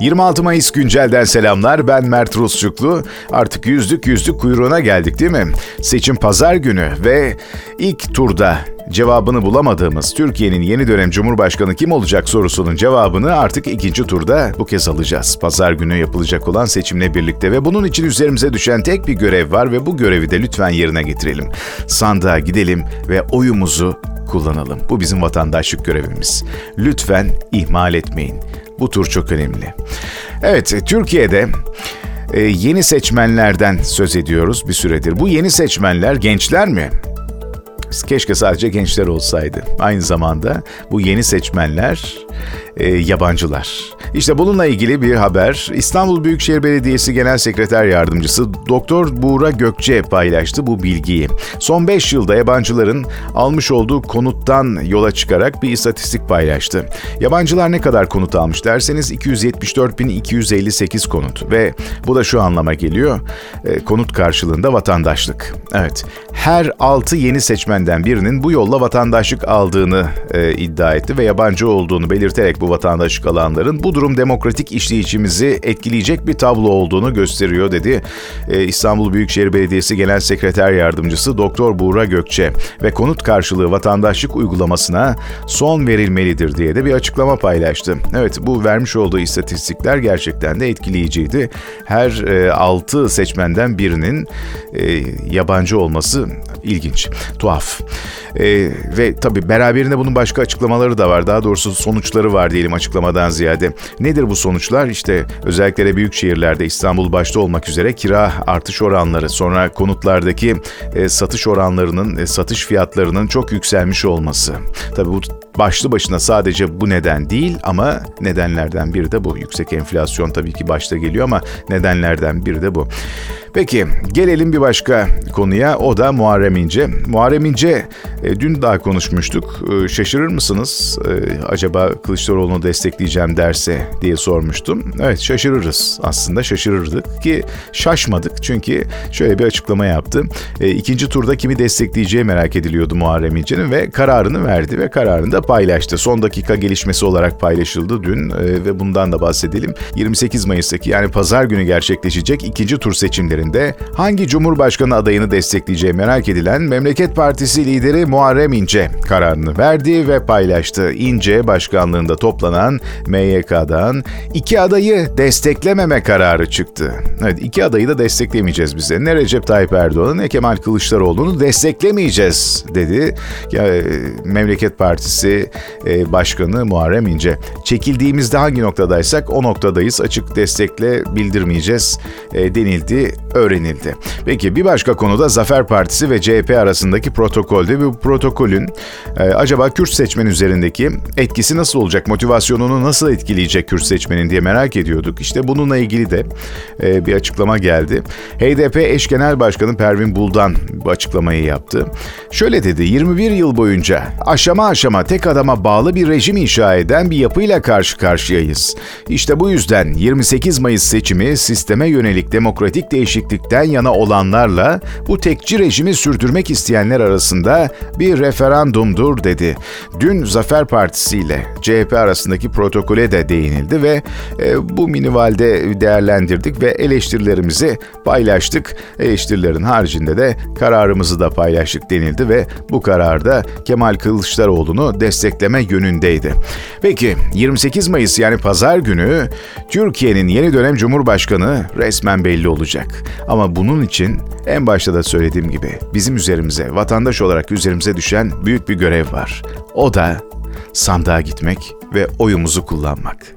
26 Mayıs güncelden selamlar. Ben Mert Rusçuklu. Artık yüzlük yüzlük kuyruğuna geldik değil mi? Seçim pazar günü ve ilk turda cevabını bulamadığımız Türkiye'nin yeni dönem Cumhurbaşkanı kim olacak sorusunun cevabını artık ikinci turda bu kez alacağız. Pazar günü yapılacak olan seçimle birlikte ve bunun için üzerimize düşen tek bir görev var ve bu görevi de lütfen yerine getirelim. Sandığa gidelim ve oyumuzu kullanalım. Bu bizim vatandaşlık görevimiz. Lütfen ihmal etmeyin. Bu tur çok önemli. Evet, Türkiye'de e, yeni seçmenlerden söz ediyoruz bir süredir. Bu yeni seçmenler gençler mi? Keşke sadece gençler olsaydı. Aynı zamanda bu yeni seçmenler e, yabancılar. İşte bununla ilgili bir haber İstanbul Büyükşehir Belediyesi Genel Sekreter Yardımcısı Doktor Buğra Gökçe paylaştı bu bilgiyi. Son 5 yılda yabancıların almış olduğu konuttan yola çıkarak bir istatistik paylaştı. Yabancılar ne kadar konut almış derseniz 274.258 konut ve bu da şu anlama geliyor. E, konut karşılığında vatandaşlık. Evet. Her 6 yeni seçmenden birinin bu yolla vatandaşlık aldığını e, iddia etti ve yabancı olduğunu belirterek bu vatandaşlık alanların bu durum demokratik işleyişimizi etkileyecek bir tablo olduğunu gösteriyor dedi e, İstanbul Büyükşehir Belediyesi Genel Sekreter Yardımcısı Doktor Buğra Gökçe ve konut karşılığı vatandaşlık uygulamasına son verilmelidir diye de bir açıklama paylaştı. Evet bu vermiş olduğu istatistikler gerçekten de etkileyiciydi. Her e, 6 seçmenden birinin e, yabancı olması ilginç, tuhaf. E, ve tabii beraberinde bunun başka açıklamaları da var. Daha doğrusu sonuçları var diyelim açıklamadan ziyade. Nedir bu sonuçlar? İşte özellikle büyük şehirlerde İstanbul başta olmak üzere kira artış oranları, sonra konutlardaki e, satış oranlarının, e, satış fiyatlarının çok yükselmiş olması. Tabii bu başlı başına sadece bu neden değil ama nedenlerden biri de bu. Yüksek enflasyon tabii ki başta geliyor ama nedenlerden biri de bu. Peki gelelim bir başka konuya o da Muharrem İnce. Muharrem İnce e, dün daha konuşmuştuk. E, şaşırır mısınız? E, acaba Kılıçdaroğlu'nu destekleyeceğim derse diye sormuştum. Evet şaşırırız aslında şaşırırdık ki şaşmadık çünkü şöyle bir açıklama yaptı. E, ikinci turda kimi destekleyeceği merak ediliyordu Muharrem İnce'nin ve kararını verdi ve kararını da paylaştı. Son dakika gelişmesi olarak paylaşıldı dün e, ve bundan da bahsedelim. 28 Mayıs'taki yani pazar günü gerçekleşecek ikinci tur seçimlerinde hangi Cumhurbaşkanı adayını destekleyeceği merak edilen Memleket Partisi lideri Muharrem İnce kararını verdi ve paylaştı. İnce başkanlığında toplanan MYK'dan iki adayı desteklememe kararı çıktı. Evet iki adayı da desteklemeyeceğiz bize. Ne Recep Tayyip Erdoğan'ı ne Kemal Kılıçdaroğlu'nu desteklemeyeceğiz dedi. Ya, e, Memleket Partisi e, Başkanı Muharrem İnce. Çekildiğimizde hangi noktadaysak o noktadayız. Açık destekle bildirmeyeceğiz e, denildi, öğrenildi. Peki bir başka konuda Zafer Partisi ve CHP arasındaki protokolde bu protokolün e, acaba Kürt seçmen üzerindeki etkisi nasıl olacak, motivasyonunu nasıl etkileyecek Kürt seçmenin diye merak ediyorduk. İşte bununla ilgili de e, bir açıklama geldi. HDP eş genel başkanı Pervin Buldan bu açıklamayı yaptı. Şöyle dedi, 21 yıl boyunca aşama aşama tek adama bağlı bir rejim inşa eden bir yapıyla karşı karşıyayız. İşte bu yüzden 28 Mayıs seçimi sisteme yönelik demokratik değişiklikten yana olanlarla bu tekçi rejimi sürdürmek isteyenler arasında bir referandumdur dedi. Dün Zafer Partisi ile CHP arasındaki protokole de değinildi ve e, bu minivalde değerlendirdik ve eleştirilerimizi paylaştık. Eleştirilerin haricinde de kararımızı da paylaştık denildi ve bu kararda Kemal Kılıçdaroğlu'nu destekleme yönündeydi. Peki 28 Mayıs yani pazar günü Türkiye'nin yeni dönem Cumhurbaşkanı resmen belli olacak. Ama bunun için en başta da söylediğim gibi bizim üzerimize, vatandaş olarak üzerimize düşen büyük bir görev var. O da sandığa gitmek ve oyumuzu kullanmak.